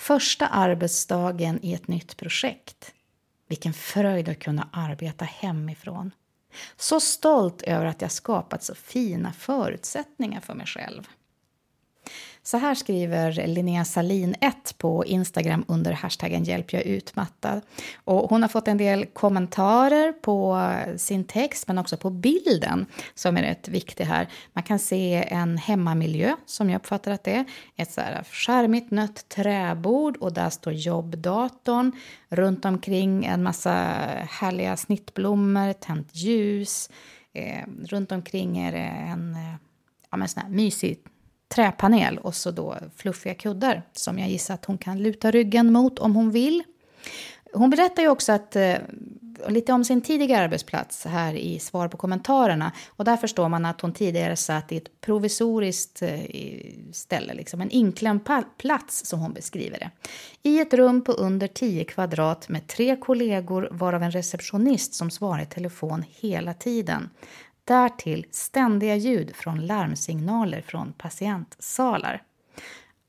Första arbetsdagen i ett nytt projekt. Vilken fröjd att kunna arbeta hemifrån. Så stolt över att jag skapat så fina förutsättningar för mig själv. Så här skriver Linnea Salin 1 på Instagram under hashtaggen hjälp jag utmattad. Och hon har fått en del kommentarer på sin text men också på bilden som är rätt viktig här. Man kan se en hemmamiljö som jag uppfattar att det är. Ett så här charmigt nött träbord och där står jobbdatorn. Runt omkring en massa härliga snittblommor, tänt ljus. Eh, runt omkring är det en eh, ja, men sån här mysig träpanel och så då fluffiga kuddar som jag gissar att hon kan luta ryggen mot om hon vill. Hon berättar ju också att, eh, lite om sin tidigare arbetsplats här i svar på kommentarerna. Och där förstår man att hon tidigare satt i ett provisoriskt eh, ställe, liksom en inklämd plats som hon beskriver det. I ett rum på under 10 kvadrat med tre kollegor varav en receptionist som svarar i telefon hela tiden. Därtill ständiga ljud från larmsignaler från patientsalar.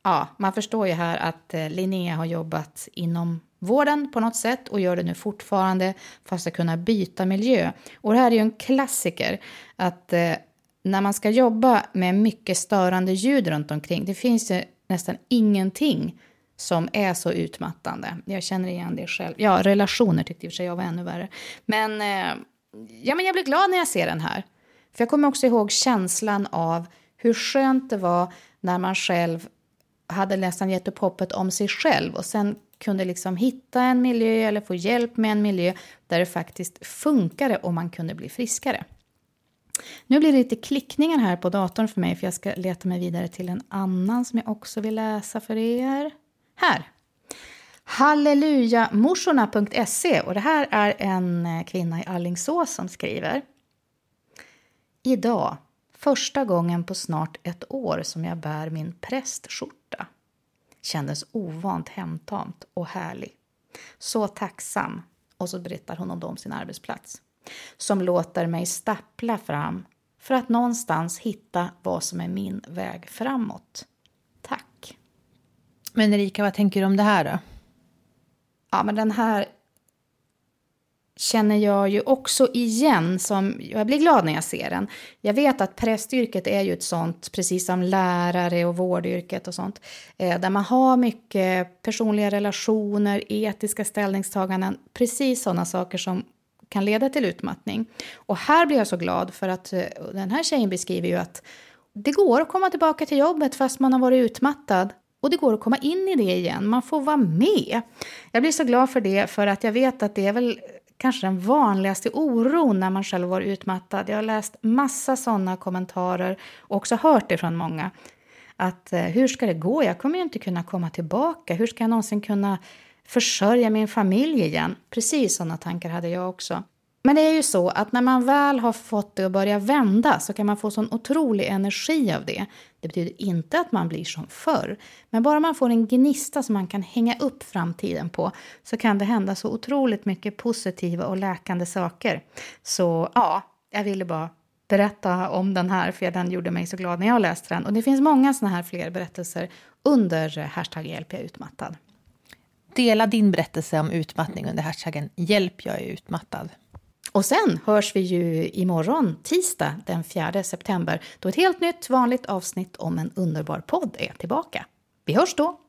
Ja, man förstår ju här att eh, Linnea har jobbat inom vården på något sätt och gör det nu fortfarande fast att kunna byta miljö. Och det här är ju en klassiker att eh, när man ska jobba med mycket störande ljud runt omkring, det finns ju nästan ingenting som är så utmattande. Jag känner igen det själv. Ja, relationer tyckte i och för sig jag var ännu värre. Men eh, ja, men jag blir glad när jag ser den här. För jag kommer också ihåg känslan av hur skönt det var när man själv hade nästan gett upp hoppet om sig själv och sen kunde liksom hitta en miljö eller få hjälp med en miljö där det faktiskt funkade och man kunde bli friskare. Nu blir det lite klickningar här på datorn för mig för jag ska leta mig vidare till en annan som jag också vill läsa för er. Här! Hallelujamorsorna.se och det här är en eh, kvinna i Allingsås som skriver. Idag, första gången på snart ett år som jag bär min prästskjorta. Kändes ovant hemtamt och härlig. Så tacksam. Och så berättar hon om sin arbetsplats. Som låter mig stappla fram för att någonstans hitta vad som är min väg framåt. Tack. Men Erika, vad tänker du om det här då? Ja, men den här känner jag ju också igen. Som, jag blir glad när jag ser den. Jag vet att prästyrket är ju ett sånt, precis som lärare och vårdyrket och sånt, eh, där man har mycket personliga relationer, etiska ställningstaganden, precis sådana saker som kan leda till utmattning. Och här blir jag så glad för att eh, den här tjejen beskriver ju att det går att komma tillbaka till jobbet fast man har varit utmattad. Och det går att komma in i det igen, man får vara med. Jag blir så glad för det, för att jag vet att det är väl kanske den vanligaste oron när man själv var utmattad. Jag har läst massa sådana kommentarer och också hört det från många. Att eh, hur ska det gå? Jag kommer ju inte kunna komma tillbaka. Hur ska jag någonsin kunna försörja min familj igen? Precis sådana tankar hade jag också. Men det är ju så att när man väl har fått det att börja vända så kan man få sån otrolig energi av det. Det betyder inte att man blir som förr, men bara man får en gnista som man kan hänga upp framtiden på så kan det hända så otroligt mycket positiva och läkande saker. Så ja, jag ville bara berätta om den här för den gjorde mig så glad när jag läste den. Och det finns många såna här fler berättelser under hashtag hjälp jag utmattad. Dela din berättelse om utmattning under hashtaggen hjälp jag är utmattad. Och sen hörs vi ju imorgon, tisdag den 4 september, då ett helt nytt vanligt avsnitt om en underbar podd är tillbaka. Vi hörs då!